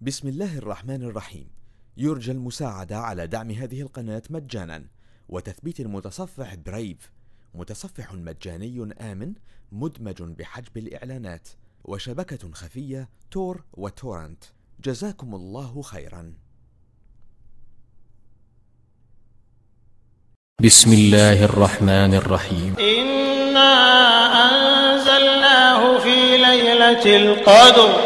بسم الله الرحمن الرحيم. يرجى المساعدة على دعم هذه القناة مجانا. وتثبيت المتصفح برايف متصفح مجاني آمن مدمج بحجب الإعلانات. وشبكة خفية تور وتورنت. جزاكم الله خيرا. بسم الله الرحمن الرحيم. إنا أنزلناه في ليلة القدر.